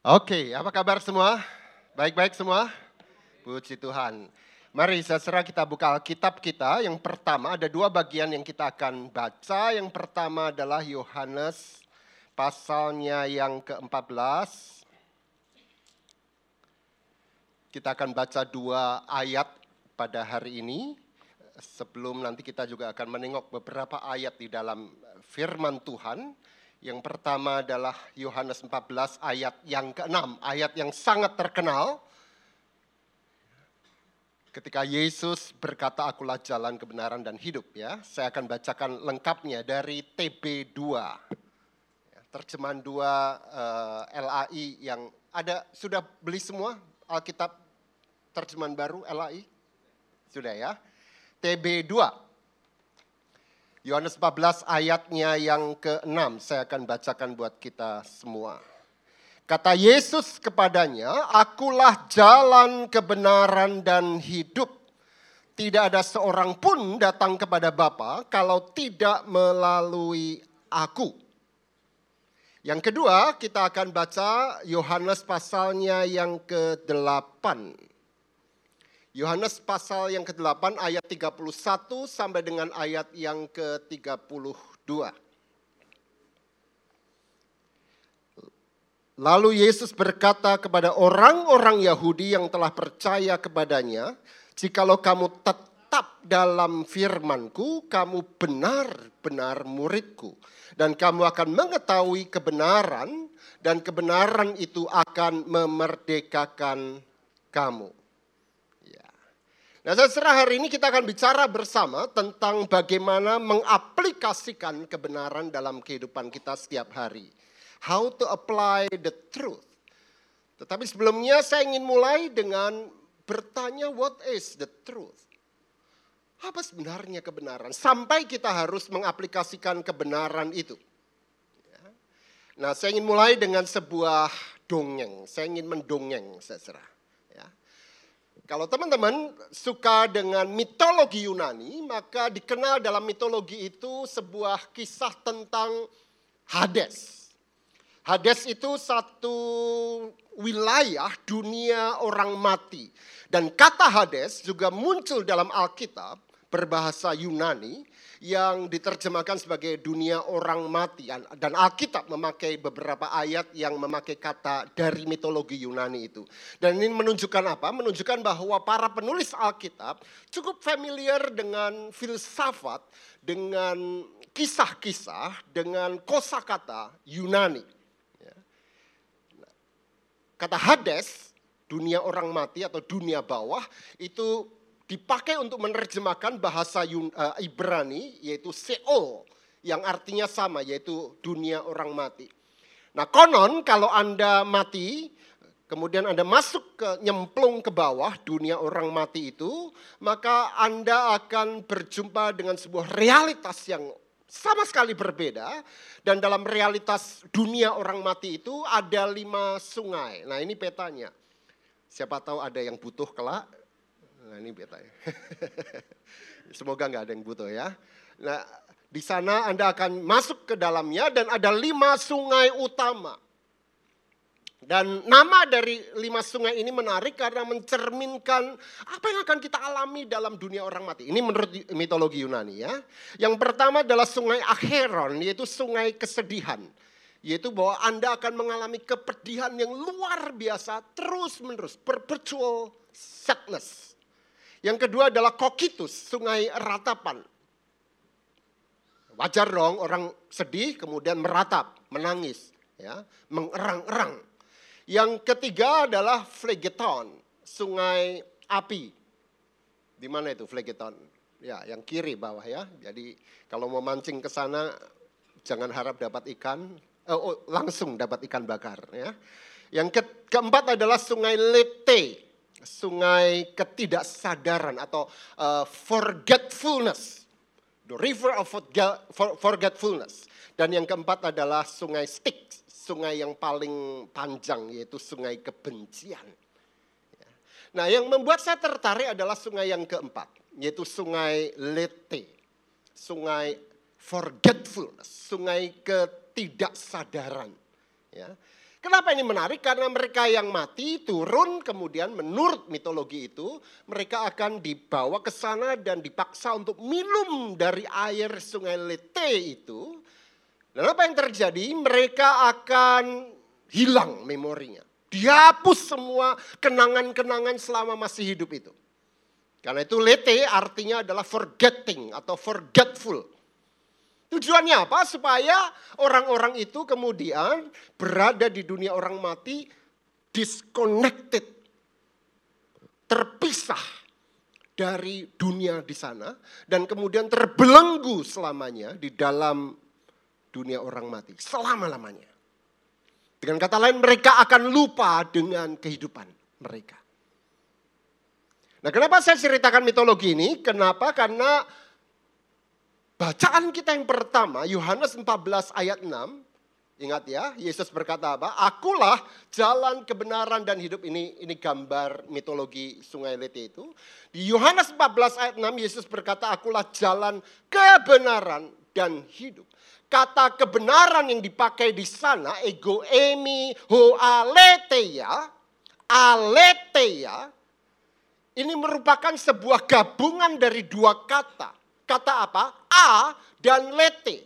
Oke, apa kabar semua? Baik-baik semua? Puji Tuhan. Mari seserah kita buka Alkitab kita. Yang pertama ada dua bagian yang kita akan baca. Yang pertama adalah Yohanes pasalnya yang ke-14. Kita akan baca dua ayat pada hari ini. Sebelum nanti kita juga akan menengok beberapa ayat di dalam firman Tuhan. Yang pertama adalah Yohanes 14 ayat yang ke-6, ayat yang sangat terkenal. Ketika Yesus berkata, akulah jalan kebenaran dan hidup. ya. Saya akan bacakan lengkapnya dari TB2. Ya, terjemahan 2 uh, eh, LAI yang ada, sudah beli semua Alkitab terjemahan baru LAI? Sudah ya. TB2 Yohanes 14 ayatnya yang ke-6 saya akan bacakan buat kita semua. Kata Yesus kepadanya, "Akulah jalan kebenaran dan hidup. Tidak ada seorang pun datang kepada Bapa kalau tidak melalui aku." Yang kedua, kita akan baca Yohanes pasalnya yang ke-8. Yohanes pasal yang ke-8 ayat 31 sampai dengan ayat yang ke-32. Lalu Yesus berkata kepada orang-orang Yahudi yang telah percaya kepadanya, "Jikalau kamu tetap dalam firmanku, kamu benar-benar muridku. Dan kamu akan mengetahui kebenaran, dan kebenaran itu akan memerdekakan kamu." Nah, seserah hari ini kita akan bicara bersama tentang bagaimana mengaplikasikan kebenaran dalam kehidupan kita setiap hari. How to apply the truth. Tetapi sebelumnya saya ingin mulai dengan bertanya what is the truth? Apa sebenarnya kebenaran? Sampai kita harus mengaplikasikan kebenaran itu. Ya. Nah, saya ingin mulai dengan sebuah dongeng. Saya ingin mendongeng, serah. Kalau teman-teman suka dengan mitologi Yunani, maka dikenal dalam mitologi itu sebuah kisah tentang Hades. Hades itu satu wilayah dunia orang mati. Dan kata Hades juga muncul dalam Alkitab berbahasa Yunani yang diterjemahkan sebagai dunia orang mati. Dan Alkitab memakai beberapa ayat yang memakai kata dari mitologi Yunani itu. Dan ini menunjukkan apa? Menunjukkan bahwa para penulis Alkitab cukup familiar dengan filsafat, dengan kisah-kisah, dengan kosakata Yunani. Ya. Kata Hades, dunia orang mati atau dunia bawah, itu dipakai untuk menerjemahkan bahasa eh, Ibrani yaitu Seol yang artinya sama yaitu dunia orang mati. Nah konon kalau Anda mati kemudian Anda masuk ke nyemplung ke bawah dunia orang mati itu maka Anda akan berjumpa dengan sebuah realitas yang sama sekali berbeda dan dalam realitas dunia orang mati itu ada lima sungai. Nah ini petanya. Siapa tahu ada yang butuh kelak Nah ini beta ya. Semoga nggak ada yang butuh ya. Nah di sana Anda akan masuk ke dalamnya dan ada lima sungai utama. Dan nama dari lima sungai ini menarik karena mencerminkan apa yang akan kita alami dalam dunia orang mati. Ini menurut mitologi Yunani ya. Yang pertama adalah sungai Acheron, yaitu sungai kesedihan. Yaitu bahwa Anda akan mengalami kepedihan yang luar biasa terus menerus. Perpetual sadness. Yang kedua adalah kokitus, sungai ratapan. Wajar dong orang sedih kemudian meratap, menangis, ya, mengerang-erang. Yang ketiga adalah phlegeton, sungai api. Di mana itu phlegeton? Ya, yang kiri bawah ya. Jadi kalau mau mancing ke sana jangan harap dapat ikan, eh, oh, langsung dapat ikan bakar ya. Yang ke keempat adalah sungai Lete, sungai ketidaksadaran atau uh, forgetfulness. The river of forgetfulness. Dan yang keempat adalah sungai Styx, sungai yang paling panjang yaitu sungai kebencian. Ya. Nah yang membuat saya tertarik adalah sungai yang keempat, yaitu sungai Lete. Sungai forgetfulness, sungai ketidaksadaran. Ya. Kenapa ini menarik? Karena mereka yang mati turun kemudian menurut mitologi itu mereka akan dibawa ke sana dan dipaksa untuk minum dari air sungai Lete itu. Dan apa yang terjadi? Mereka akan hilang memorinya. Dihapus semua kenangan-kenangan selama masih hidup itu. Karena itu Lete artinya adalah forgetting atau forgetful. Tujuannya apa? Supaya orang-orang itu kemudian berada di dunia orang mati disconnected. Terpisah dari dunia di sana dan kemudian terbelenggu selamanya di dalam dunia orang mati. Selama-lamanya. Dengan kata lain mereka akan lupa dengan kehidupan mereka. Nah kenapa saya ceritakan mitologi ini? Kenapa? Karena Bacaan kita yang pertama, Yohanes 14 ayat 6. Ingat ya, Yesus berkata apa? Akulah jalan kebenaran dan hidup. Ini ini gambar mitologi sungai Lete itu. Di Yohanes 14 ayat 6, Yesus berkata, akulah jalan kebenaran dan hidup. Kata kebenaran yang dipakai di sana, ego emi ho aletheia, aletheia, ini merupakan sebuah gabungan dari dua kata kata apa? A dan lete.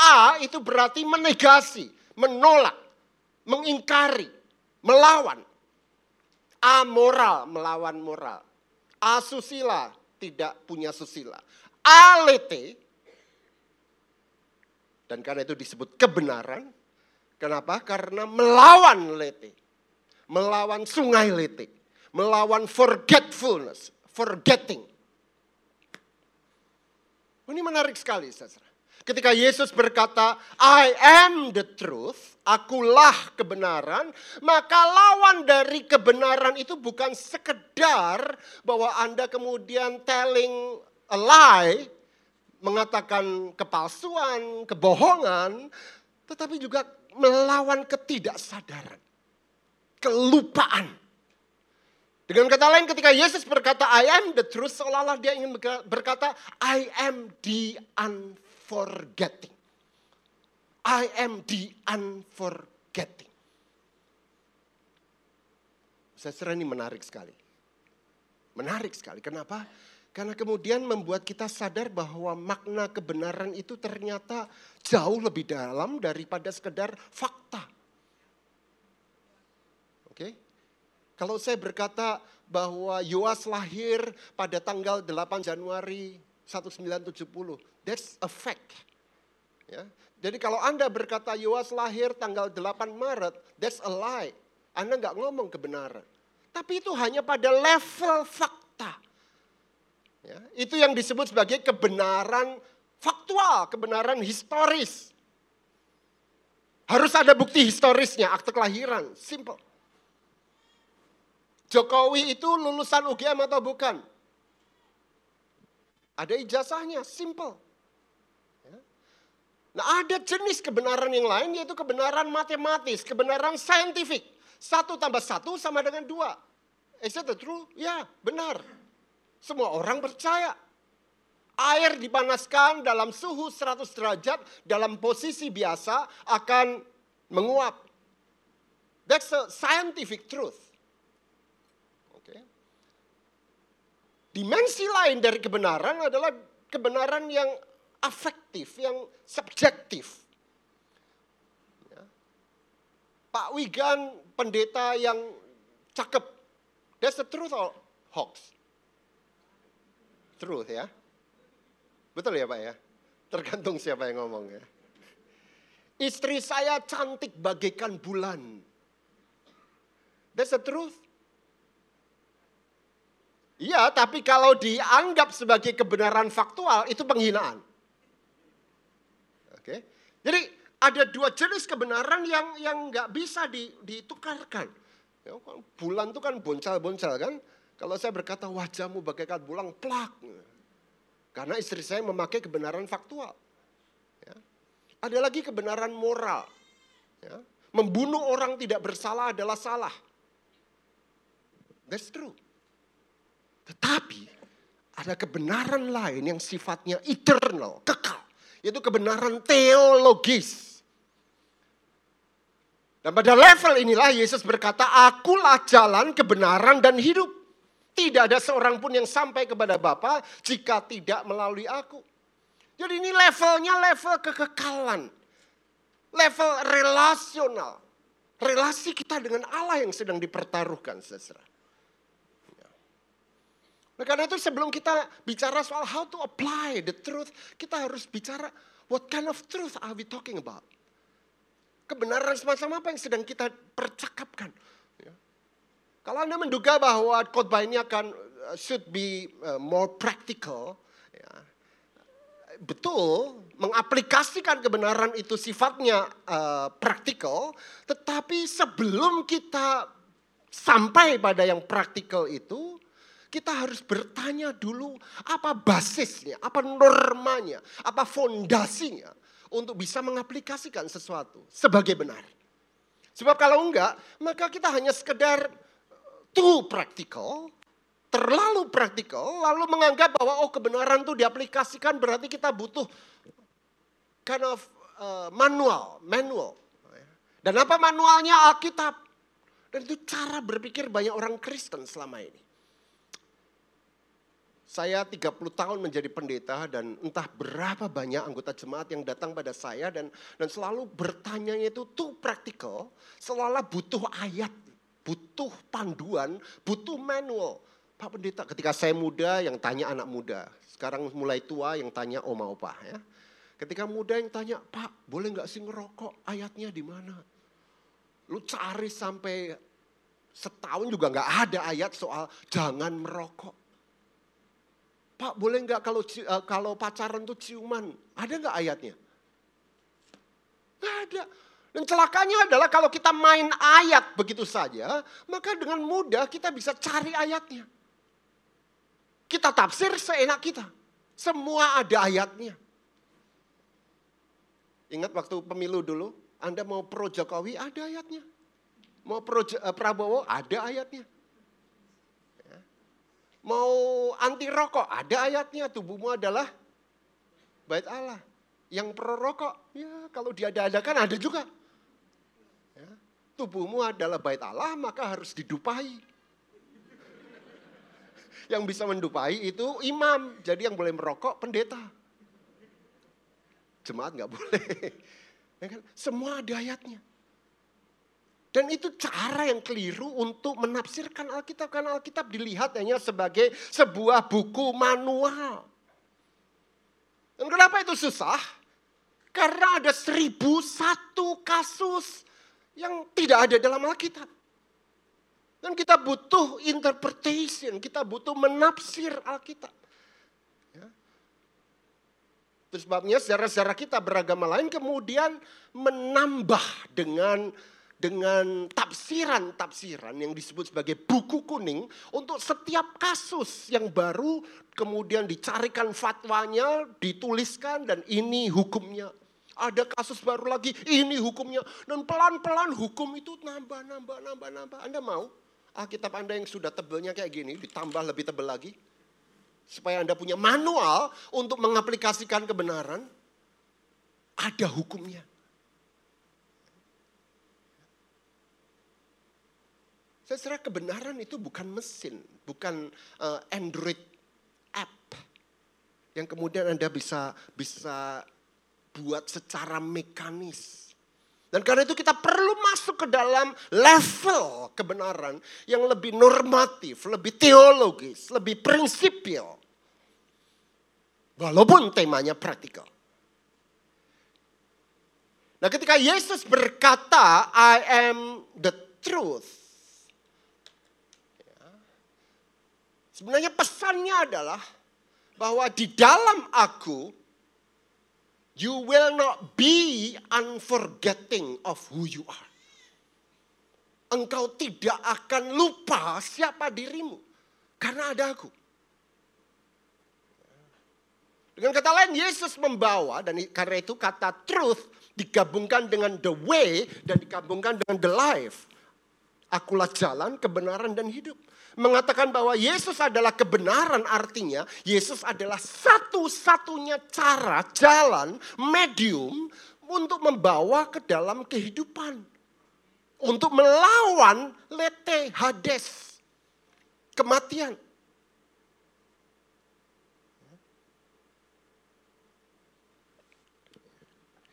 A itu berarti menegasi, menolak, mengingkari, melawan. Amoral melawan moral. Asusila tidak punya susila. Alete dan karena itu disebut kebenaran. Kenapa? Karena melawan lete. Melawan sungai lete. Melawan forgetfulness, forgetting. Ini menarik sekali, saudara. Ketika Yesus berkata, I am the truth, akulah kebenaran, maka lawan dari kebenaran itu bukan sekedar bahwa Anda kemudian telling a lie, mengatakan kepalsuan, kebohongan, tetapi juga melawan ketidaksadaran, kelupaan dengan kata lain ketika Yesus berkata I am the truth seolah-olah dia ingin berkata I am the unforgetting. I am the unforgetting. Saya serah ini menarik sekali. Menarik sekali. Kenapa? Karena kemudian membuat kita sadar bahwa makna kebenaran itu ternyata jauh lebih dalam daripada sekedar fakta. Oke? Okay? Kalau saya berkata bahwa Yoas lahir pada tanggal 8 Januari 1970, that's a fact. Ya. Jadi kalau Anda berkata Yoas lahir tanggal 8 Maret, that's a lie. Anda nggak ngomong kebenaran. Tapi itu hanya pada level fakta. Ya, itu yang disebut sebagai kebenaran faktual, kebenaran historis. Harus ada bukti historisnya, akte kelahiran, simple. Jokowi itu lulusan UGM atau bukan? Ada ijazahnya, simple. Ya. Nah ada jenis kebenaran yang lain yaitu kebenaran matematis, kebenaran saintifik. Satu tambah satu sama dengan dua. Is that true? Ya benar. Semua orang percaya. Air dipanaskan dalam suhu 100 derajat dalam posisi biasa akan menguap. That's a scientific truth. Dimensi lain dari kebenaran adalah kebenaran yang afektif, yang subjektif. Ya. Pak Wigan pendeta yang cakep. That's the truth or hoax? Truth ya. Betul ya Pak ya? Tergantung siapa yang ngomong ya. Istri saya cantik bagaikan bulan. That's the truth. Iya, tapi kalau dianggap sebagai kebenaran faktual itu penghinaan. Oke. Jadi ada dua jenis kebenaran yang yang nggak bisa ditukarkan. Ya, bulan itu kan boncal-boncal kan. Kalau saya berkata wajahmu bagaikan bulan plak. Karena istri saya memakai kebenaran faktual. Ya. Ada lagi kebenaran moral. Ya. Membunuh orang tidak bersalah adalah salah. That's true. Tetapi ada kebenaran lain yang sifatnya eternal, kekal. Yaitu kebenaran teologis. Dan pada level inilah Yesus berkata, akulah jalan, kebenaran, dan hidup. Tidak ada seorang pun yang sampai kepada Bapa jika tidak melalui aku. Jadi ini levelnya level kekekalan. Level relasional. Relasi kita dengan Allah yang sedang dipertaruhkan sesera. Nah, karena itu sebelum kita bicara soal how to apply the truth, kita harus bicara what kind of truth are we talking about kebenaran semacam apa yang sedang kita percakapkan. Ya. Kalau Anda menduga bahwa khotbah ini akan uh, should be uh, more practical, ya, betul mengaplikasikan kebenaran itu sifatnya uh, praktikal, tetapi sebelum kita sampai pada yang praktikal itu, kita harus bertanya dulu apa basisnya, apa normanya, apa fondasinya untuk bisa mengaplikasikan sesuatu sebagai benar. Sebab kalau enggak, maka kita hanya sekedar too practical, terlalu praktikal, lalu menganggap bahwa oh kebenaran itu diaplikasikan berarti kita butuh kind of uh, manual, manual. Dan apa manualnya Alkitab? Dan itu cara berpikir banyak orang Kristen selama ini. Saya 30 tahun menjadi pendeta dan entah berapa banyak anggota jemaat yang datang pada saya dan dan selalu bertanya itu tuh praktikal, selalu butuh ayat, butuh panduan, butuh manual. Pak pendeta, ketika saya muda yang tanya anak muda, sekarang mulai tua yang tanya oma opa ya. Ketika muda yang tanya, Pak boleh nggak sih ngerokok? Ayatnya di mana? Lu cari sampai setahun juga nggak ada ayat soal jangan merokok. Pak boleh nggak kalau uh, kalau pacaran tuh ciuman? Ada nggak ayatnya? Nggak ada. Dan celakanya adalah kalau kita main ayat begitu saja, maka dengan mudah kita bisa cari ayatnya. Kita tafsir seenak kita. Semua ada ayatnya. Ingat waktu pemilu dulu, Anda mau pro Jokowi ada ayatnya. Mau pro uh, Prabowo ada ayatnya. Mau anti rokok, ada ayatnya tubuhmu adalah bait Allah. Yang pro rokok, ya kalau diada-adakan ada juga. Ya, tubuhmu adalah bait Allah, maka harus didupai. Yang bisa mendupai itu imam, jadi yang boleh merokok pendeta. Jemaat nggak boleh. Ya kan? Semua ada ayatnya. Dan itu cara yang keliru untuk menafsirkan Alkitab. Karena Alkitab dilihat hanya sebagai sebuah buku manual. Dan kenapa itu susah? Karena ada seribu satu kasus yang tidak ada dalam Alkitab. Dan kita butuh interpretation, kita butuh menafsir Alkitab. Ya. Sebabnya sejarah-sejarah kita beragama lain kemudian menambah dengan dengan tafsiran-tafsiran yang disebut sebagai buku kuning untuk setiap kasus yang baru kemudian dicarikan fatwanya, dituliskan dan ini hukumnya. Ada kasus baru lagi, ini hukumnya. Dan pelan-pelan hukum itu nambah, nambah, nambah, nambah. Anda mau Alkitab Anda yang sudah tebelnya kayak gini ditambah lebih tebel lagi? Supaya Anda punya manual untuk mengaplikasikan kebenaran. Ada hukumnya. Saya kira kebenaran itu bukan mesin, bukan uh, Android app yang kemudian Anda bisa bisa buat secara mekanis. Dan karena itu kita perlu masuk ke dalam level kebenaran yang lebih normatif, lebih teologis, lebih prinsipil. Walaupun temanya praktikal. Nah ketika Yesus berkata, I am the truth. Sebenarnya pesannya adalah bahwa di dalam aku you will not be unforgetting of who you are. Engkau tidak akan lupa siapa dirimu karena ada aku. Dengan kata lain Yesus membawa dan karena itu kata truth digabungkan dengan the way dan digabungkan dengan the life. Akulah jalan, kebenaran dan hidup mengatakan bahwa Yesus adalah kebenaran artinya Yesus adalah satu-satunya cara, jalan, medium untuk membawa ke dalam kehidupan. untuk melawan lete Hades, kematian.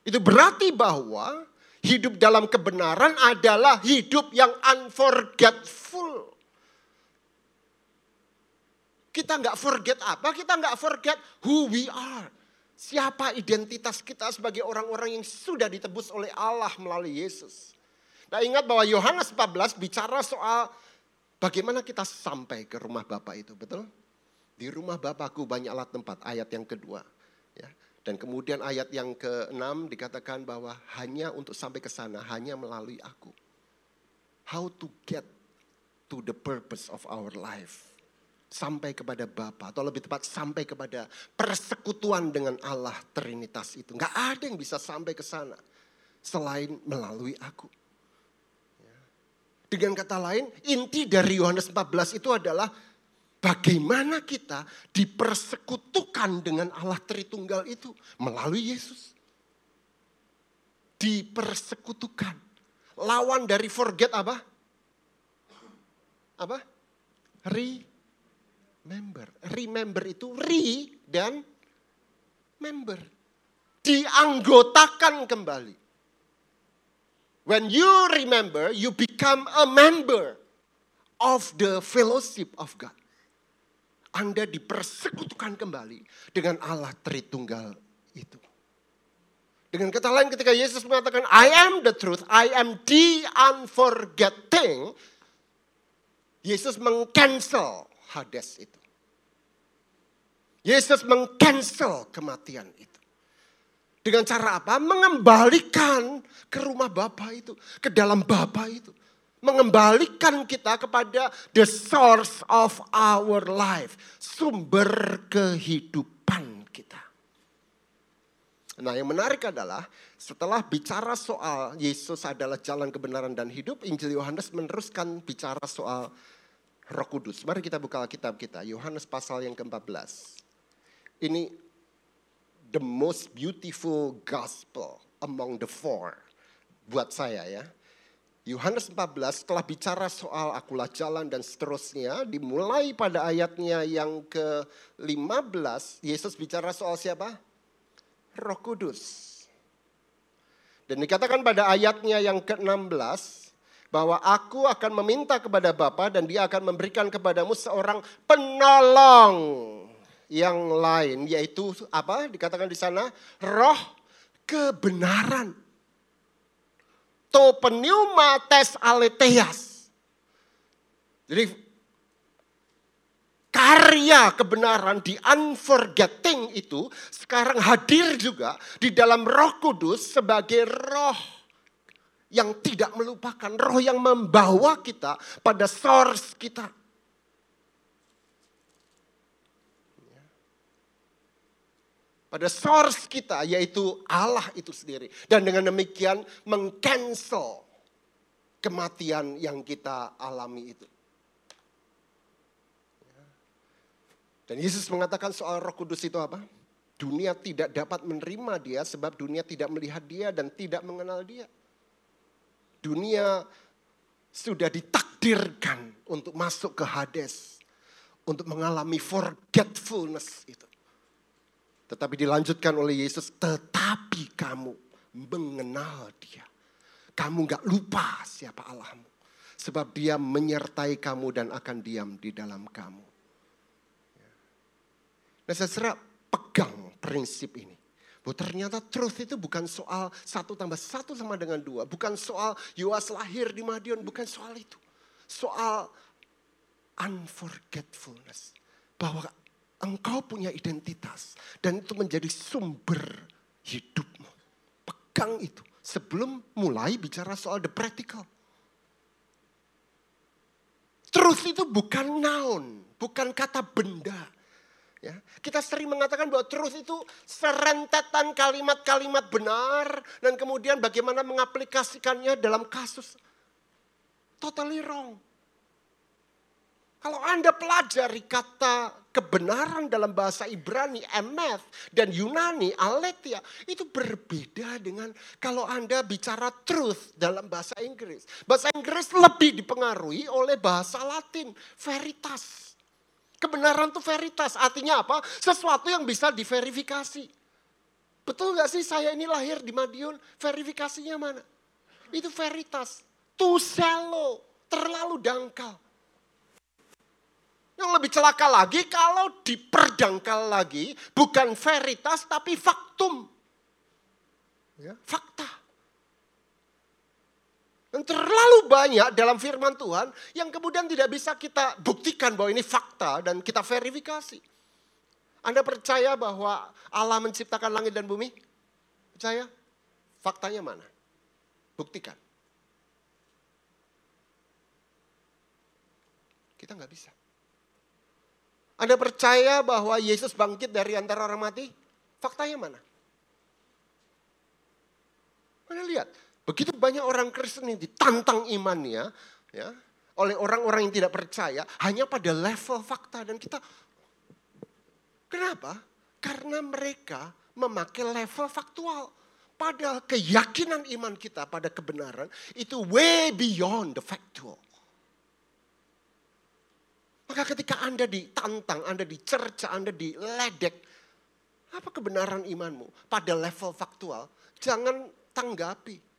Itu berarti bahwa hidup dalam kebenaran adalah hidup yang unforgetful. Kita nggak forget apa? Kita nggak forget who we are. Siapa identitas kita sebagai orang-orang yang sudah ditebus oleh Allah melalui Yesus. Nah ingat bahwa Yohanes 14 bicara soal bagaimana kita sampai ke rumah Bapak itu, betul? Di rumah Bapakku banyak alat tempat, ayat yang kedua. Ya. Dan kemudian ayat yang ke-6 dikatakan bahwa hanya untuk sampai ke sana hanya melalui aku. How to get to the purpose of our life. Sampai kepada Bapa atau lebih tepat sampai kepada persekutuan dengan Allah Trinitas itu. Enggak ada yang bisa sampai ke sana selain melalui aku. Ya. Dengan kata lain, inti dari Yohanes 14 itu adalah Bagaimana kita dipersekutukan dengan Allah Tritunggal itu melalui Yesus. Dipersekutukan. Lawan dari forget apa? Apa? Remember. Remember itu re dan member. Dianggotakan kembali. When you remember, you become a member of the fellowship of God. Anda dipersekutukan kembali dengan Allah Tritunggal itu. Dengan kata lain ketika Yesus mengatakan I am the truth, I am the unforgetting. Yesus mengcancel Hades itu. Yesus mengcancel kematian itu. Dengan cara apa? Mengembalikan ke rumah Bapa itu, ke dalam Bapa itu mengembalikan kita kepada the source of our life, sumber kehidupan kita. Nah, yang menarik adalah setelah bicara soal Yesus adalah jalan kebenaran dan hidup, Injil Yohanes meneruskan bicara soal Roh Kudus. Mari kita buka kitab kita, Yohanes pasal yang ke-14. Ini the most beautiful gospel among the four buat saya ya Yohanes 14 telah bicara soal akulah jalan dan seterusnya. Dimulai pada ayatnya yang ke-15, Yesus bicara soal siapa? Roh Kudus. Dan dikatakan pada ayatnya yang ke-16, bahwa aku akan meminta kepada Bapa dan dia akan memberikan kepadamu seorang penolong yang lain. Yaitu apa? Dikatakan di sana, roh kebenaran to pneumates aletheas. Jadi karya kebenaran di unforgetting itu sekarang hadir juga di dalam roh kudus sebagai roh yang tidak melupakan. Roh yang membawa kita pada source kita. pada source kita yaitu Allah itu sendiri. Dan dengan demikian mengcancel kematian yang kita alami itu. Dan Yesus mengatakan soal roh kudus itu apa? Dunia tidak dapat menerima dia sebab dunia tidak melihat dia dan tidak mengenal dia. Dunia sudah ditakdirkan untuk masuk ke Hades. Untuk mengalami forgetfulness itu. Tetapi dilanjutkan oleh Yesus, tetapi kamu mengenal dia. Kamu gak lupa siapa Allahmu. Sebab dia menyertai kamu dan akan diam di dalam kamu. Nah saya pegang prinsip ini. Bahwa ternyata truth itu bukan soal satu tambah satu sama dengan dua. Bukan soal Yoas lahir di Madiun, bukan soal itu. Soal unforgetfulness. Bahwa engkau punya identitas dan itu menjadi sumber hidupmu. Pegang itu sebelum mulai bicara soal the practical. Truth itu bukan noun, bukan kata benda. Ya, kita sering mengatakan bahwa truth itu serentetan kalimat-kalimat benar dan kemudian bagaimana mengaplikasikannya dalam kasus. Totally wrong. Kalau Anda pelajari kata kebenaran dalam bahasa Ibrani, emeth, dan Yunani, aletheia, itu berbeda dengan kalau Anda bicara truth dalam bahasa Inggris. Bahasa Inggris lebih dipengaruhi oleh bahasa Latin, veritas. Kebenaran itu veritas, artinya apa? Sesuatu yang bisa diverifikasi. Betul gak sih saya ini lahir di Madiun, verifikasinya mana? Itu veritas. Too shallow, terlalu dangkal. Yang lebih celaka lagi kalau diperdangkal lagi bukan veritas tapi faktum. Ya, fakta. Dan terlalu banyak dalam firman Tuhan yang kemudian tidak bisa kita buktikan bahwa ini fakta dan kita verifikasi. Anda percaya bahwa Allah menciptakan langit dan bumi? Percaya? Faktanya mana? Buktikan. Kita nggak bisa. Anda percaya bahwa Yesus bangkit dari antara orang mati? Faktanya mana? Anda lihat, begitu banyak orang Kristen yang ditantang imannya ya, oleh orang-orang yang tidak percaya hanya pada level fakta dan kita Kenapa? Karena mereka memakai level faktual. Padahal keyakinan iman kita pada kebenaran itu way beyond the factual. Maka ketika Anda ditantang, Anda dicerca, Anda diledek, apa kebenaran imanmu pada level faktual? Jangan tanggapi.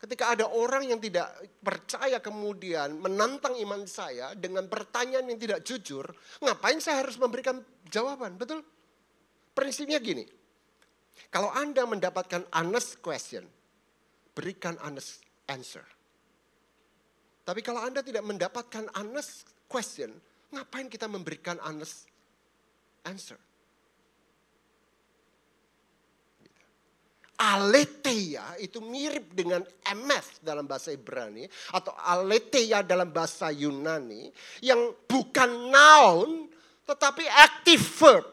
Ketika ada orang yang tidak percaya kemudian menantang iman saya dengan pertanyaan yang tidak jujur, ngapain saya harus memberikan jawaban? Betul? Prinsipnya gini, kalau Anda mendapatkan honest question, berikan honest answer. Tapi kalau Anda tidak mendapatkan honest question, ngapain kita memberikan honest answer? Aletheia itu mirip dengan emeth dalam bahasa Ibrani atau aletheia dalam bahasa Yunani yang bukan noun tetapi active verb.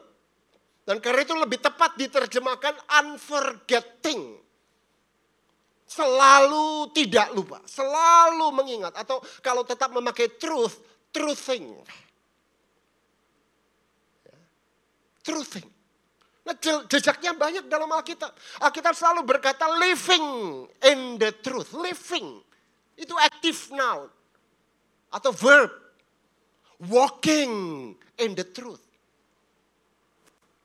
Dan karena itu lebih tepat diterjemahkan unforgetting. Selalu tidak lupa, selalu mengingat. Atau kalau tetap memakai truth, truthing. Ya. Truthing. Nah, jejaknya banyak dalam Alkitab. Alkitab selalu berkata living in the truth. Living. Itu active noun. Atau verb. Walking in the truth.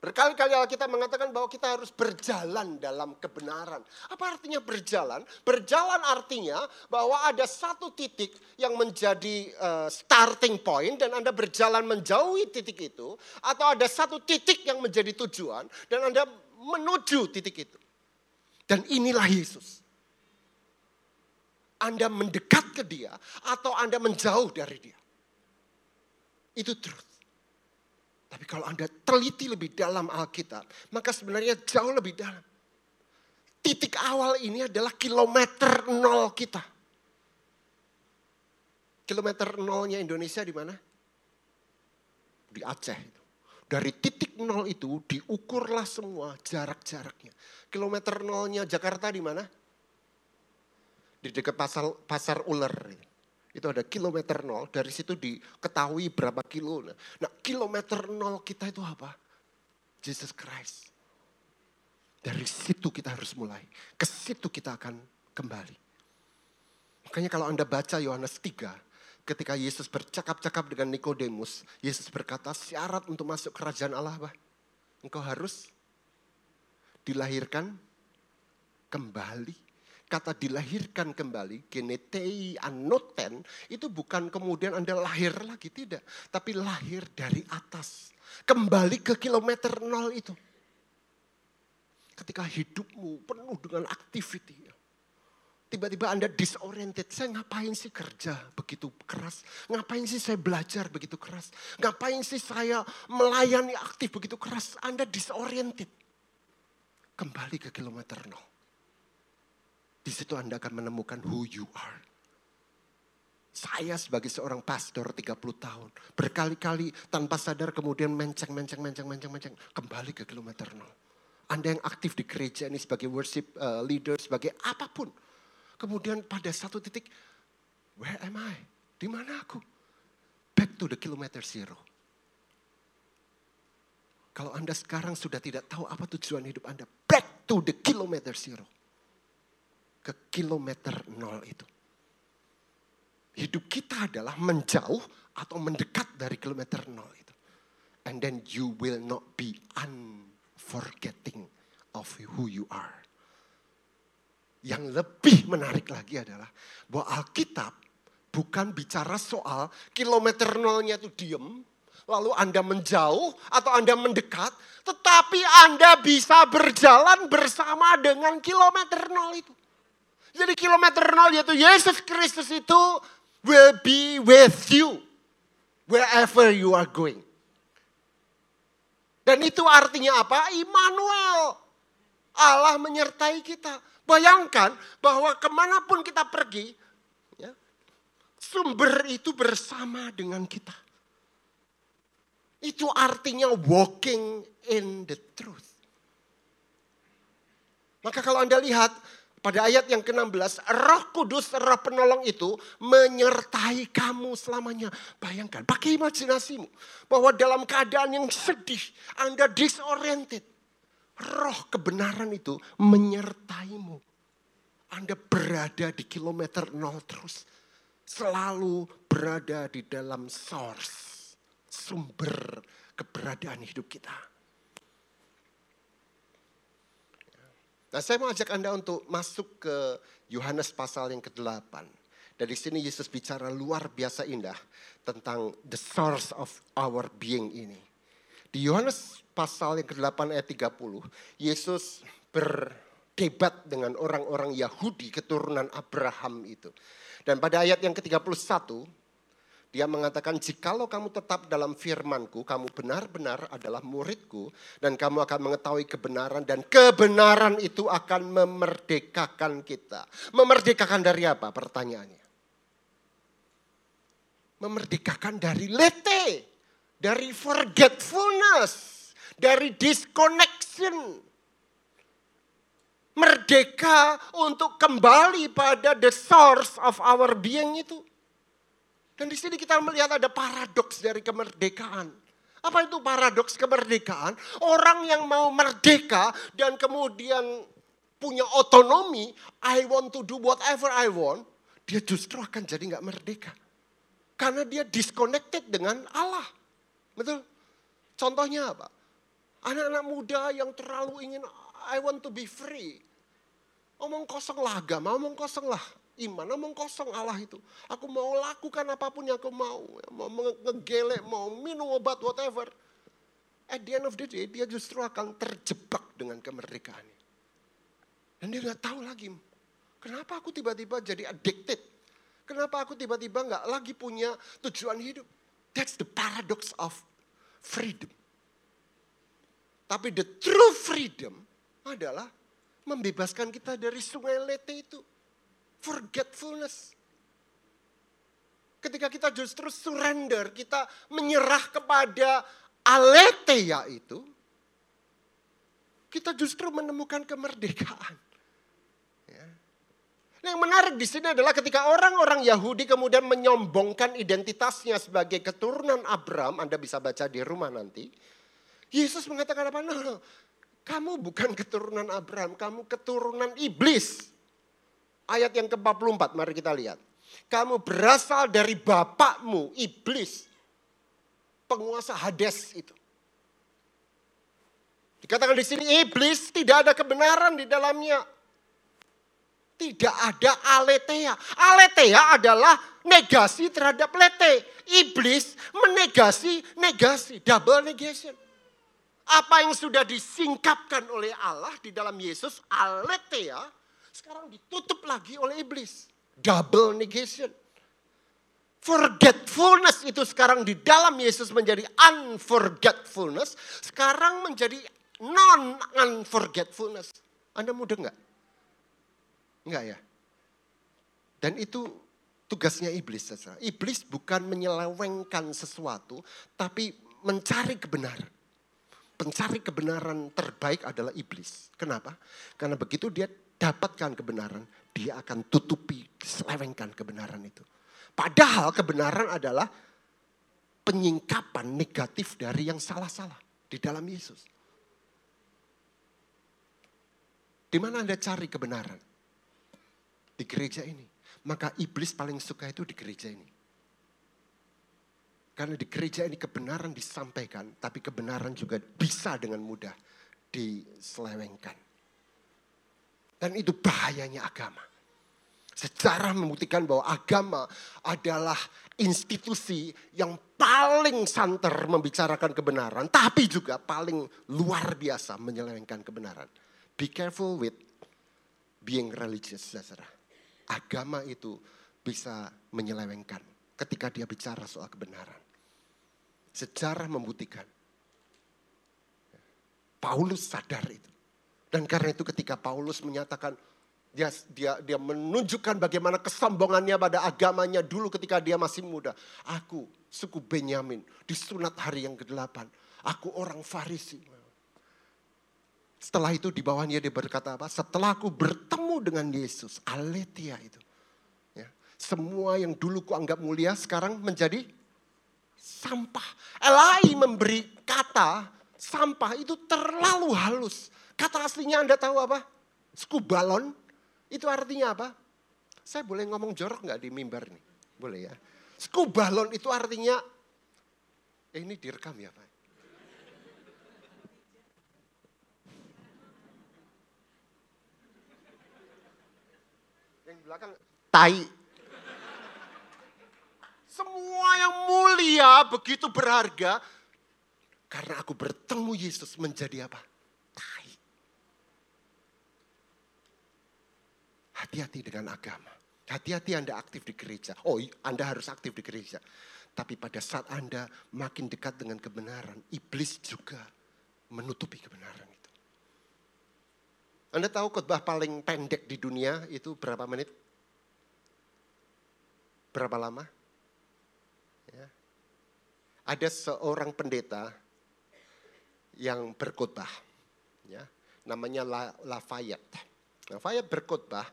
Berkali-kali kita mengatakan bahwa kita harus berjalan dalam kebenaran. Apa artinya berjalan? Berjalan artinya bahwa ada satu titik yang menjadi uh, starting point dan Anda berjalan menjauhi titik itu. Atau ada satu titik yang menjadi tujuan dan Anda menuju titik itu. Dan inilah Yesus. Anda mendekat ke dia atau Anda menjauh dari dia. Itu truth. Tapi kalau Anda teliti lebih dalam Alkitab, maka sebenarnya jauh lebih dalam. Titik awal ini adalah kilometer nol kita. Kilometer nolnya Indonesia di mana? Di Aceh. Dari titik nol itu diukurlah semua jarak-jaraknya. Kilometer nolnya Jakarta di mana? Di dekat pasar, pasar ular. Itu ada kilometer nol, dari situ diketahui berapa kilo. Nah kilometer nol kita itu apa? Jesus Christ. Dari situ kita harus mulai. Ke situ kita akan kembali. Makanya kalau Anda baca Yohanes 3, ketika Yesus bercakap-cakap dengan Nikodemus, Yesus berkata syarat untuk masuk kerajaan Allah apa? Engkau harus dilahirkan kembali kata dilahirkan kembali, genetei anoten, itu bukan kemudian Anda lahir lagi, tidak. Tapi lahir dari atas. Kembali ke kilometer nol itu. Ketika hidupmu penuh dengan activity. Tiba-tiba Anda disoriented. Saya ngapain sih kerja begitu keras? Ngapain sih saya belajar begitu keras? Ngapain sih saya melayani aktif begitu keras? Anda disoriented. Kembali ke kilometer nol. Di situ Anda akan menemukan who you are. Saya sebagai seorang pastor 30 tahun. Berkali-kali tanpa sadar kemudian menceng, menceng, menceng, menceng, menceng. Kembali ke kilometer nol. Anda yang aktif di gereja ini sebagai worship uh, leader, sebagai apa pun. Kemudian pada satu titik, where am I? Di mana aku? Back to the kilometer zero. Kalau Anda sekarang sudah tidak tahu apa tujuan hidup Anda, back to the kilometer zero. Ke kilometer nol itu. Hidup kita adalah menjauh atau mendekat dari kilometer nol itu. And then you will not be unforgetting of who you are. Yang lebih menarik lagi adalah bahwa Alkitab bukan bicara soal kilometer nolnya itu diem, lalu Anda menjauh atau Anda mendekat, tetapi Anda bisa berjalan bersama dengan kilometer nol itu. Jadi kilometer nol yaitu Yesus Kristus itu will be with you wherever you are going. Dan itu artinya apa? Immanuel. Allah menyertai kita. Bayangkan bahwa ke mana pun kita pergi, ya, sumber itu bersama dengan kita. Itu artinya walking in the truth. Maka kalau Anda lihat pada ayat yang ke-16, roh kudus, roh penolong itu menyertai kamu selamanya. Bayangkan, pakai imajinasimu. Bahwa dalam keadaan yang sedih, Anda disoriented. Roh kebenaran itu menyertaimu. Anda berada di kilometer nol terus. Selalu berada di dalam source sumber keberadaan hidup kita. Nah saya mau ajak Anda untuk masuk ke Yohanes pasal yang ke-8. Dari sini Yesus bicara luar biasa indah tentang the source of our being ini. Di Yohanes pasal yang ke-8 ayat 30, Yesus berdebat dengan orang-orang Yahudi keturunan Abraham itu. Dan pada ayat yang ke-31, dia mengatakan, jikalau kamu tetap dalam firmanku, kamu benar-benar adalah muridku, dan kamu akan mengetahui kebenaran, dan kebenaran itu akan memerdekakan kita. Memerdekakan dari apa? Pertanyaannya. Memerdekakan dari lete, dari forgetfulness, dari disconnection. Merdeka untuk kembali pada the source of our being itu. Dan di sini kita melihat ada paradoks dari kemerdekaan. Apa itu paradoks kemerdekaan? Orang yang mau merdeka dan kemudian punya otonomi, I want to do whatever I want, dia justru akan jadi nggak merdeka. Karena dia disconnected dengan Allah. Betul? Contohnya apa? Anak-anak muda yang terlalu ingin I want to be free. Omong kosong lah agama, omong kosong lah iman, omong kosong Allah itu. Aku mau lakukan apa pun yang aku mau. Mau ngegelek, mau minum obat, whatever. At the end of the day, dia justru akan terjebak dengan kemerdekaan. Dan dia nggak tahu lagi, kenapa aku tiba-tiba jadi addicted? Kenapa aku tiba-tiba nggak lagi punya tujuan hidup? That's the paradox of freedom. Tapi the true freedom adalah membebaskan kita dari sungai lete itu forgetfulness. Ketika kita justru surrender, kita menyerah kepada aletheia itu, kita justru menemukan kemerdekaan. Ya. Nah, yang menarik di sini adalah ketika orang-orang Yahudi kemudian menyombongkan identitasnya sebagai keturunan Abraham, Anda bisa baca di rumah nanti. Yesus mengatakan apa? No, no, kamu bukan keturunan Abraham, kamu keturunan iblis. Ayat yang ke-44, mari kita lihat. Kamu berasal dari bapakmu, iblis. Penguasa Hades itu. Dikatakan di sini iblis tidak ada kebenaran di dalamnya. Tidak ada aletheia. Aletheia adalah negasi terhadap lete. Iblis menegasi negasi, double negation. Apa yang sudah disingkapkan oleh Allah di dalam Yesus, aletheia, sekarang ditutup lagi oleh iblis. Double negation. Forgetfulness itu sekarang di dalam Yesus menjadi unforgetfulness. Sekarang menjadi non-unforgetfulness. Anda mudah nggak? Enggak ya? Dan itu tugasnya iblis. Iblis bukan menyelewengkan sesuatu, tapi mencari kebenaran. Pencari kebenaran terbaik adalah iblis. Kenapa? Karena begitu dia dapatkan kebenaran, dia akan tutupi, selewengkan kebenaran itu. Padahal kebenaran adalah penyingkapan negatif dari yang salah-salah. Di dalam Yesus. Di mana Anda cari kebenaran? Di gereja ini. Maka iblis paling suka itu di gereja ini. Karena di gereja ini kebenaran disampaikan, tapi kebenaran juga bisa dengan mudah diselewengkan. Dan itu bahayanya agama. Sejarah membuktikan bahwa agama adalah institusi yang paling santer membicarakan kebenaran, tapi juga paling luar biasa menyelewengkan kebenaran. Be careful with being religious, saudara. Agama itu bisa menyelewengkan ketika dia bicara soal kebenaran. Sejarah membuktikan. Paulus sadar itu. Dan karena itu ketika Paulus menyatakan dia dia dia menunjukkan bagaimana kesombongannya pada agamanya dulu ketika dia masih muda. Aku suku Benyamin disunat hari yang ke-8. Aku orang Farisi. Setelah itu di bawahnya dia berkata apa? Setelah aku bertemu dengan Yesus, aletia itu. Ya, semua yang dulu kuanggap mulia sekarang menjadi sampah. Elai memberi kata sampah itu terlalu halus. Kata aslinya Anda tahu apa? Skubalon. Itu artinya apa? Saya boleh ngomong jorok nggak di mimbar nih? Boleh ya. Skubalon itu artinya, eh ini direkam ya Pak? Yang belakang, tai. Semua yang mulia begitu berharga. Karena aku bertemu Yesus menjadi apa? Hati-hati dengan agama. Hati-hati Anda aktif di gereja. Oh Anda harus aktif di gereja. Tapi pada saat Anda makin dekat dengan kebenaran, iblis juga menutupi kebenaran itu. Anda tahu khotbah paling pendek di dunia itu berapa menit? Berapa lama? Ya. Ada seorang pendeta yang berkhotbah, ya, namanya La, Lafayette. Lafayette berkhotbah,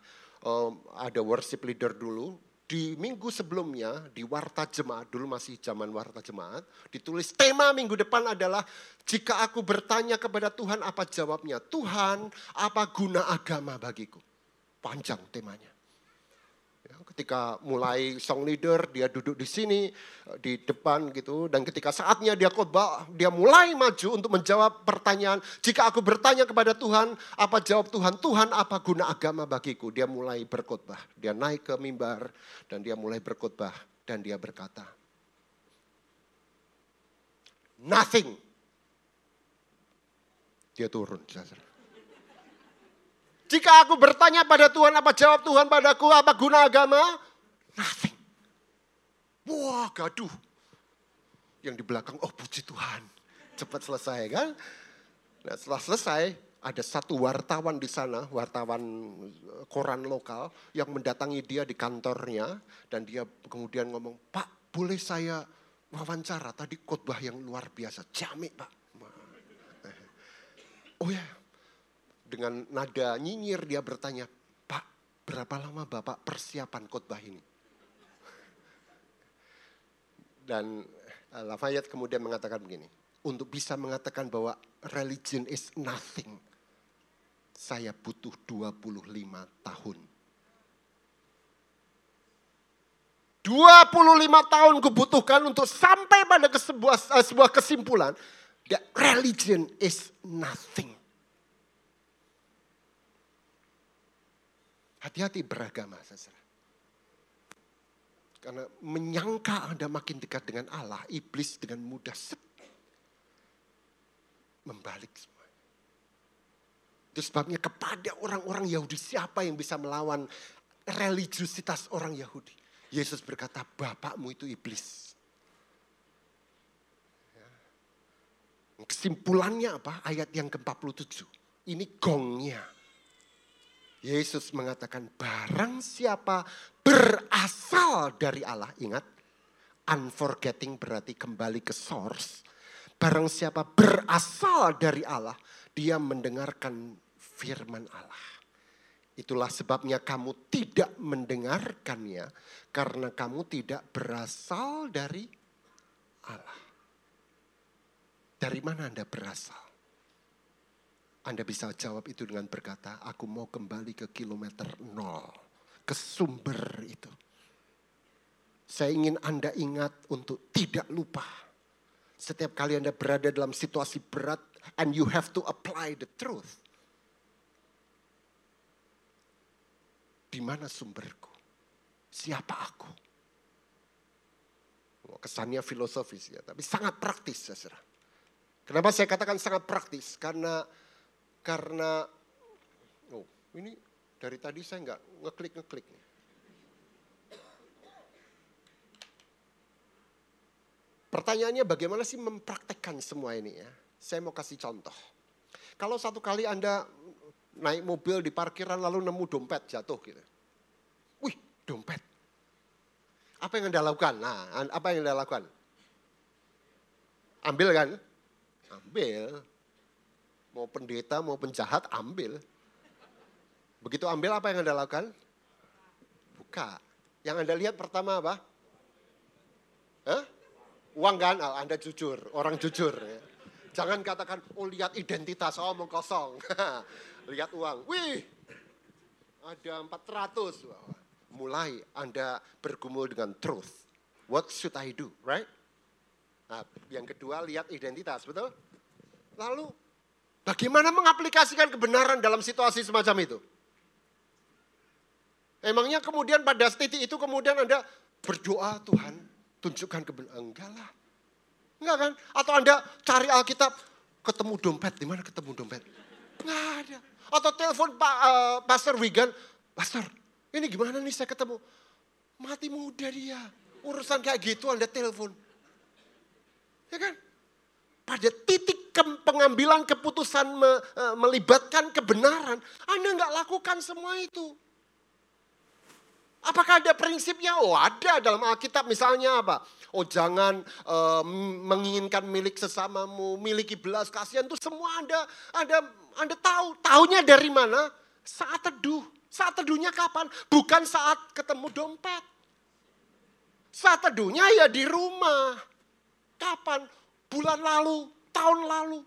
um, ada worship leader dulu. Di minggu sebelumnya di Warta Jemaat, dulu masih zaman Warta Jemaat, ditulis tema minggu depan adalah jika aku bertanya kepada Tuhan apa jawabnya? Tuhan, apa guna agama bagiku? Panjang temanya. Ketika mulai song leader, dia duduk di sini, di depan gitu. Dan ketika saatnya dia khotbah, dia mulai maju untuk menjawab pertanyaan. Jika aku bertanya kepada Tuhan, apa jawab Tuhan? Tuhan, apa guna agama bagiku? Dia mulai berkhotbah. Dia naik ke mimbar dan dia mulai berkhotbah. Dan dia berkata, Nothing. Dia turun. Jika aku bertanya pada Tuhan, apa jawab Tuhan padaku, apa guna agama? Nothing. Wah gaduh. Yang di belakang, oh puji Tuhan. Cepat selesai kan. Nah setelah selesai, ada satu wartawan di sana, wartawan koran lokal yang mendatangi dia di kantornya. Dan dia kemudian ngomong, Pak boleh saya wawancara tadi khotbah yang luar biasa. Jamik Pak. Oh ya, dengan nada nyinyir dia bertanya, Pak berapa lama Bapak persiapan khotbah ini? Dan Lafayette kemudian mengatakan begini, untuk bisa mengatakan bahwa religion is nothing, saya butuh 25 tahun. 25 tahun kubutuhkan untuk sampai pada sebuah, sebuah kesimpulan that religion is nothing. Hati-hati beragama, saudara. Karena menyangka Anda makin dekat dengan Allah, iblis dengan mudah membalik semua. Itu sebabnya kepada orang-orang Yahudi siapa yang bisa melawan religiusitas orang Yahudi? Yesus berkata, bapakmu itu iblis. Ya. Kesimpulannya apa? Ayat yang ke-47. Ini gongnya. Yesus mengatakan barang siapa berasal dari Allah. Ingat, unforgetting berarti kembali ke source. Barang siapa berasal dari Allah, dia mendengarkan firman Allah. Itulah sebabnya kamu tidak mendengarkannya karena kamu tidak berasal dari Allah. Dari mana Anda berasal? Anda bisa jawab itu dengan berkata, aku mau kembali ke kilometer nol, ke sumber itu. Saya ingin Anda ingat untuk tidak lupa. Setiap kali Anda berada dalam situasi berat, and you have to apply the truth. Di mana sumberku? Siapa aku? Kesannya filosofis ya, tapi sangat praktis saudara. Kenapa saya katakan sangat praktis? Karena karena, oh ini dari tadi saya nggak ngeklik-ngeklik. Pertanyaannya bagaimana sih mempraktekkan semua ini ya? Saya mau kasih contoh. Kalau satu kali Anda naik mobil di parkiran lalu nemu dompet jatuh gitu. Wih, dompet. Apa yang Anda lakukan? Nah, apa yang Anda lakukan? Ambil kan? Ambil. Mau pendeta, mau penjahat, ambil. Begitu ambil apa yang Anda lakukan? Buka. Yang Anda lihat pertama apa? Hah? Uang kan? Oh, anda jujur, orang jujur. Ya. Jangan katakan, oh lihat identitas, oh omong kosong. lihat uang, wih ada 400. Mulai Anda bergumul dengan truth. What should I do, right? Nah, yang kedua lihat identitas, betul? Lalu Bagaimana mengaplikasikan kebenaran dalam situasi semacam itu? Emangnya kemudian pada titik itu kemudian Anda berdoa Tuhan tunjukkan kebenaran. Enggak lah. Enggak kan? Atau Anda cari Alkitab ketemu dompet. Di mana ketemu dompet? Enggak ada. Atau telepon Pak uh, Pastor Wigan. Pastor ini gimana nih saya ketemu? Mati muda dia. Urusan kayak gitu Anda telepon. Ya kan? Pada titik ke pengambilan keputusan me, e, melibatkan kebenaran, Anda nggak lakukan semua itu. Apakah ada prinsipnya? Oh ada dalam Alkitab misalnya apa? Oh jangan uh, menginginkan milik sesamamu, miliki belas kasihan itu semua Anda Anda Anda tahu. Taunya dari mana? Saat teduh. Saat teduhnya kapan? Bukan saat ketemu dompet. Saat teduhnya ya di rumah. Kapan? Bulan lalu, tahun lalu.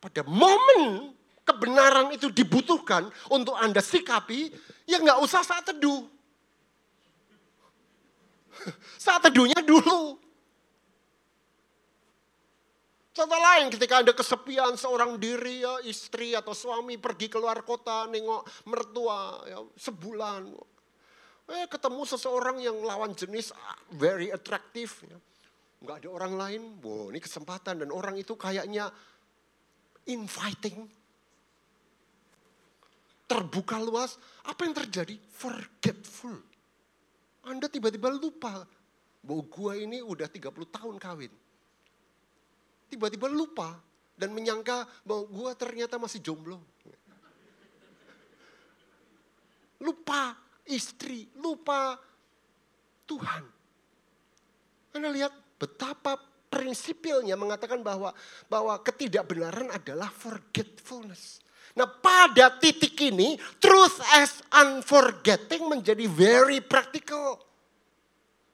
Pada momen kebenaran itu dibutuhkan untuk Anda sikapi, ya nggak usah saat teduh. Saat teduhnya dulu. Contoh lain ketika Anda kesepian seorang diri ya istri atau suami pergi keluar kota nengok mertua ya, sebulan. Eh ketemu seseorang yang lawan jenis ah, very attractive. Ya. Nggak ada orang lain, wow ini kesempatan. Dan orang itu kayaknya inviting. Terbuka luas, apa yang terjadi? Forgetful. Anda tiba-tiba lupa bahwa gua ini udah 30 tahun kawin. Tiba-tiba lupa dan menyangka bahwa gua ternyata masih jomblo. Lupa istri, lupa Tuhan. Anda lihat betapa prinsipilnya mengatakan bahwa bahwa ketidakbenaran adalah forgetfulness. Nah pada titik ini truth as unforgetting menjadi very practical.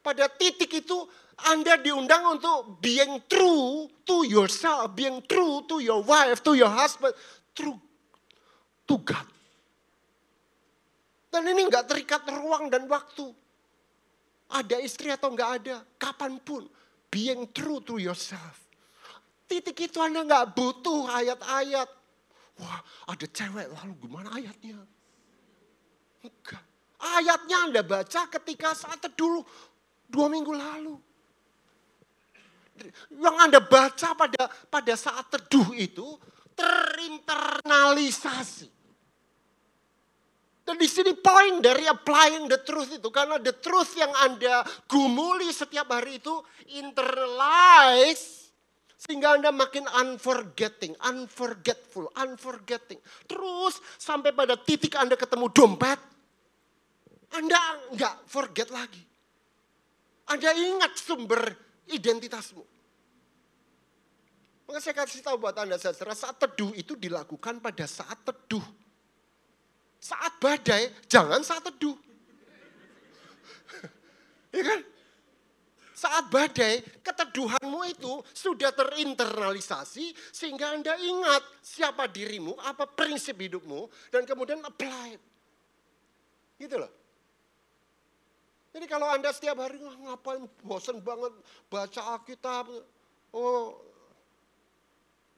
Pada titik itu Anda diundang untuk being true to yourself, being true to your wife, to your husband, true to God. Dan ini nggak terikat ruang dan waktu. Ada istri atau nggak ada, kapan pun. Being true to yourself. Titik itu Anda nggak butuh ayat-ayat. Wah ada cewek, lalu gimana ayatnya? Enggak. Ayatnya Anda baca ketika saat dulu dua minggu lalu. Yang Anda baca pada pada saat teduh itu terinternalisasi. Dan di sini poin dari applying the truth itu. Karena the truth yang Anda gumuli setiap hari itu internalize. Sehingga Anda makin unforgetting, unforgetful, unforgetting. Terus sampai pada titik Anda ketemu dompet. Anda nggak forget lagi. Anda ingat sumber identitasmu. Maka saya kasih tahu buat Anda saudara, saat teduh itu dilakukan pada saat teduh. Saat badai, jangan saat teduh. ya kan? Saat badai, keteduhanmu itu sudah terinternalisasi sehingga Anda ingat siapa dirimu, apa prinsip hidupmu, dan kemudian apply. Gitu loh. Jadi kalau Anda setiap hari ngapain bosan banget baca Alkitab. Oh,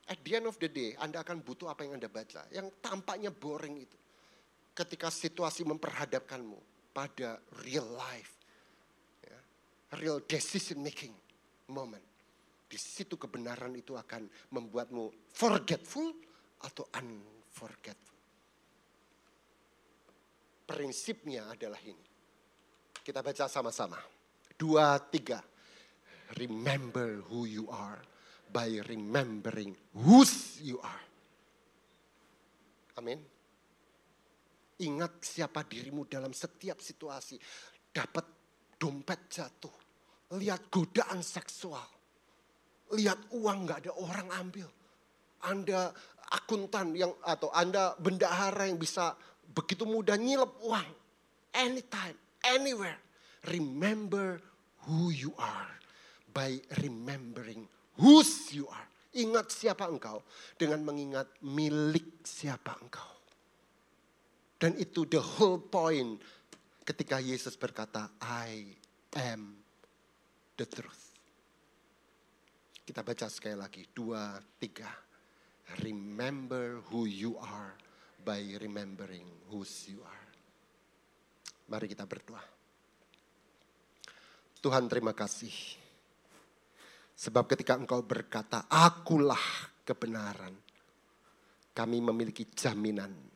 at the end of the day Anda akan butuh apa yang Anda baca. Yang tampaknya boring itu. Ketika situasi memperhadapkanmu pada real life. Ya, real decision making moment. Di situ kebenaran itu akan membuatmu forgetful atau unforgetful. Prinsipnya adalah ini kita baca sama-sama. Dua, tiga. Remember who you are by remembering whose you are. Amin. Ingat siapa dirimu dalam setiap situasi. Dapat dompet jatuh. Lihat godaan seksual. Lihat uang gak ada orang ambil. Anda akuntan yang atau Anda bendahara yang bisa begitu mudah nyilep uang. Anytime anywhere. Remember who you are by remembering whose you are. Ingat siapa engkau dengan mengingat milik siapa engkau. Dan itu the whole point ketika Yesus berkata, I am the truth. Kita baca sekali lagi, dua, tiga. Remember who you are by remembering whose you are. Mari kita berdoa. Tuhan terima kasih. Sebab ketika engkau berkata, akulah kebenaran. Kami memiliki jaminan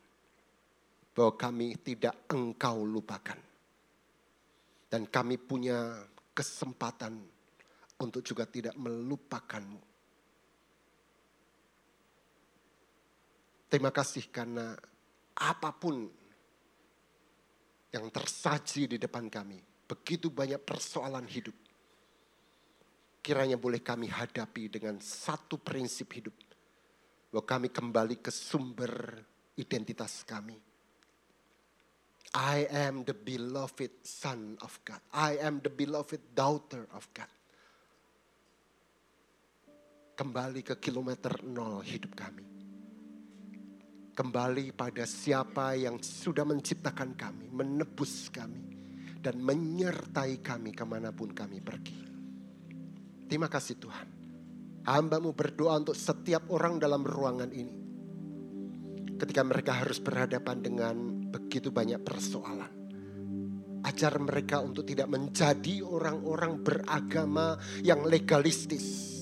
bahwa kami tidak engkau lupakan. Dan kami punya kesempatan untuk juga tidak melupakanmu. Terima kasih karena apa pun yang tersaji di depan kami. Begitu banyak persoalan hidup. Kiranya boleh kami hadapi dengan satu prinsip hidup. Bahwa kami kembali ke sumber identitas kami. I am the beloved son of God. I am the beloved daughter of God. Kembali ke kilometer nol hidup kami kembali pada siapa yang sudah menciptakan kami, menebus kami, dan menyertai kami ke mana pun kami pergi. Terima kasih Tuhan. Hambamu berdoa untuk setiap orang dalam ruangan ini. Ketika mereka harus berhadapan dengan begitu banyak persoalan. Ajar mereka untuk tidak menjadi orang-orang beragama yang legalistis.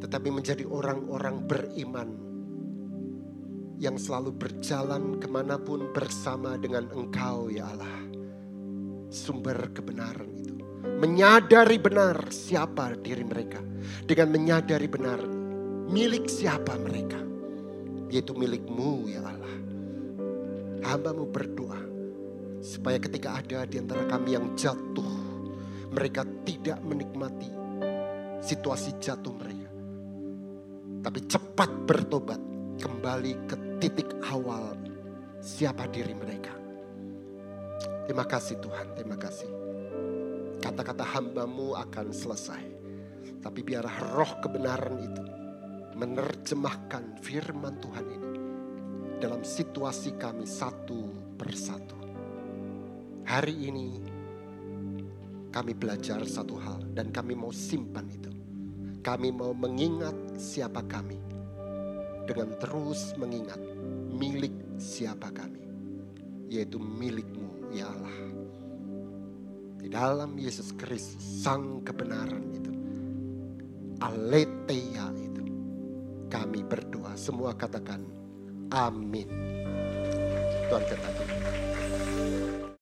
Tetapi menjadi orang-orang beriman yang selalu berjalan ke mana pun bersama dengan Engkau ya Allah. Sumber kebenaran itu. Menyadari benar siapa diri mereka. Dengan menyadari benar milik siapa mereka. Yaitu milikmu ya Allah. Hambamu berdoa. Supaya ketika ada di antara kami yang jatuh. Mereka tidak menikmati situasi jatuh mereka. Tapi cepat bertobat kembali ke titik awal siapa diri mereka. Terima kasih Tuhan, terima kasih. Kata-kata hambamu akan selesai. Tapi biar roh kebenaran itu menerjemahkan firman Tuhan ini dalam situasi kami satu persatu. Hari ini kami belajar satu hal dan kami mau simpan itu. Kami mau mengingat siapa kami dengan terus mengingat milik siapa kami, yaitu milikmu ya Allah. Di dalam Yesus Kristus, sang kebenaran itu, aletheia itu, kami berdoa semua katakan amin. Tuhan katakan.